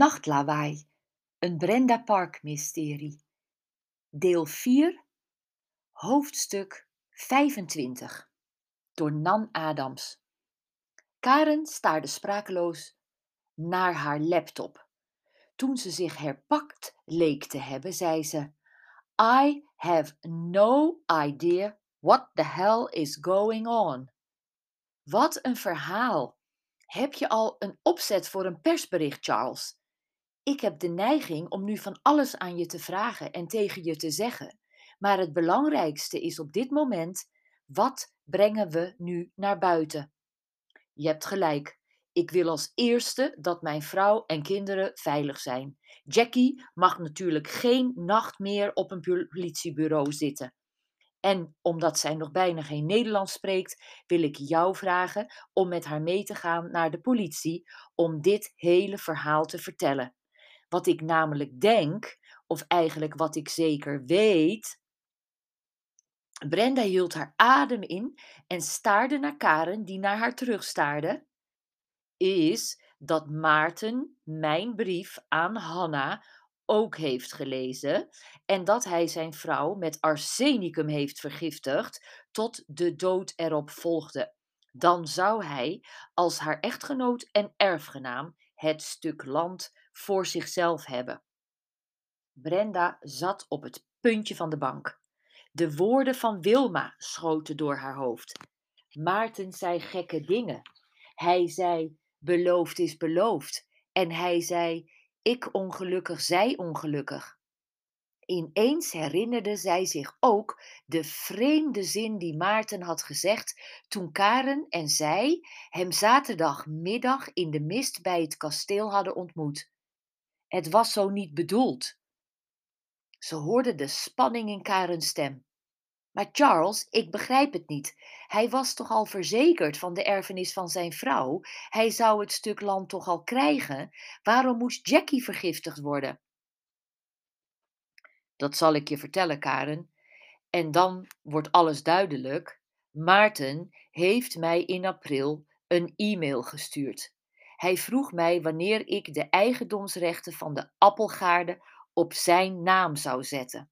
Nachtlawaai, een Brenda Park mysterie. Deel 4, hoofdstuk 25, door Nan Adams. Karen staarde sprakeloos naar haar laptop. Toen ze zich herpakt leek te hebben, zei ze: I have no idea what the hell is going on. Wat een verhaal! Heb je al een opzet voor een persbericht, Charles? Ik heb de neiging om nu van alles aan je te vragen en tegen je te zeggen. Maar het belangrijkste is op dit moment: wat brengen we nu naar buiten? Je hebt gelijk. Ik wil als eerste dat mijn vrouw en kinderen veilig zijn. Jackie mag natuurlijk geen nacht meer op een politiebureau zitten. En omdat zij nog bijna geen Nederlands spreekt, wil ik jou vragen om met haar mee te gaan naar de politie om dit hele verhaal te vertellen. Wat ik namelijk denk, of eigenlijk wat ik zeker weet. Brenda hield haar adem in en staarde naar Karen, die naar haar terugstaarde. Is dat Maarten mijn brief aan Hanna ook heeft gelezen en dat hij zijn vrouw met arsenicum heeft vergiftigd tot de dood erop volgde. Dan zou hij, als haar echtgenoot en erfgenaam, het stuk land voor zichzelf hebben. Brenda zat op het puntje van de bank. De woorden van Wilma schoten door haar hoofd. Maarten zei gekke dingen. Hij zei: beloofd is beloofd. En hij zei: ik ongelukkig, zij ongelukkig. Ineens herinnerde zij zich ook de vreemde zin die Maarten had gezegd toen Karen en zij hem zaterdagmiddag in de mist bij het kasteel hadden ontmoet. Het was zo niet bedoeld. Ze hoorde de spanning in Karens stem. Maar Charles, ik begrijp het niet. Hij was toch al verzekerd van de erfenis van zijn vrouw? Hij zou het stuk land toch al krijgen? Waarom moest Jackie vergiftigd worden? Dat zal ik je vertellen, Karen. En dan wordt alles duidelijk. Maarten heeft mij in april een e-mail gestuurd. Hij vroeg mij wanneer ik de eigendomsrechten van de appelgaarden op zijn naam zou zetten.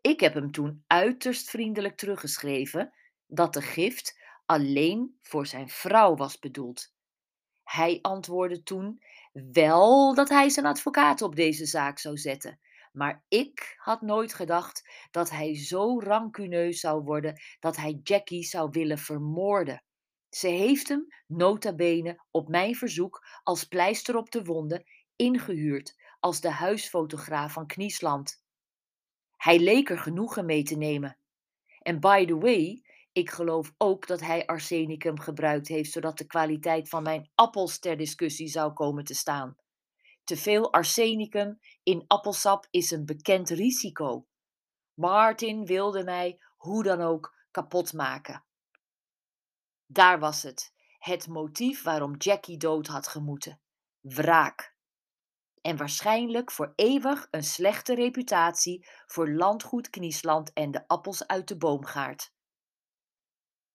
Ik heb hem toen uiterst vriendelijk teruggeschreven dat de gift alleen voor zijn vrouw was bedoeld. Hij antwoordde toen wel dat hij zijn advocaat op deze zaak zou zetten, maar ik had nooit gedacht dat hij zo rancuneus zou worden dat hij Jackie zou willen vermoorden. Ze heeft hem, nota bene, op mijn verzoek als pleister op de wonden, ingehuurd als de huisfotograaf van Kniesland. Hij leek er genoegen mee te nemen. En by the way, ik geloof ook dat hij arsenicum gebruikt heeft, zodat de kwaliteit van mijn appels ter discussie zou komen te staan. Te veel arsenicum in appelsap is een bekend risico. Martin wilde mij hoe dan ook kapot maken. Daar was het, het motief waarom Jackie dood had gemoeten: wraak en waarschijnlijk voor eeuwig een slechte reputatie voor landgoed Kniesland en de appels uit de boomgaard.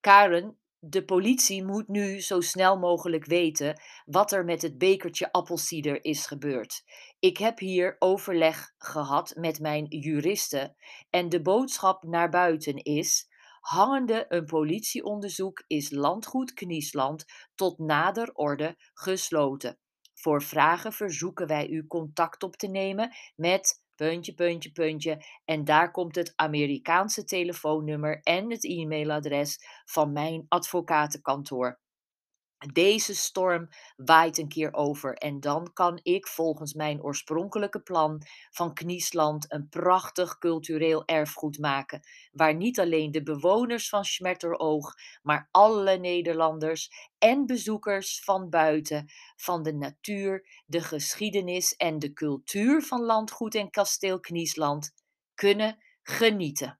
Karen, de politie moet nu zo snel mogelijk weten wat er met het bekertje appelsieder is gebeurd. Ik heb hier overleg gehad met mijn juristen en de boodschap naar buiten is: hangende een politieonderzoek is landgoed Kniesland tot nader orde gesloten. Voor vragen verzoeken wij u contact op te nemen met puntje, puntje, puntje. En daar komt het Amerikaanse telefoonnummer en het e-mailadres van mijn advocatenkantoor. Deze storm waait een keer over en dan kan ik volgens mijn oorspronkelijke plan van Kniesland een prachtig cultureel erfgoed maken, waar niet alleen de bewoners van Schmetteroog, maar alle Nederlanders en bezoekers van buiten van de natuur, de geschiedenis en de cultuur van landgoed en kasteel Kniesland kunnen genieten.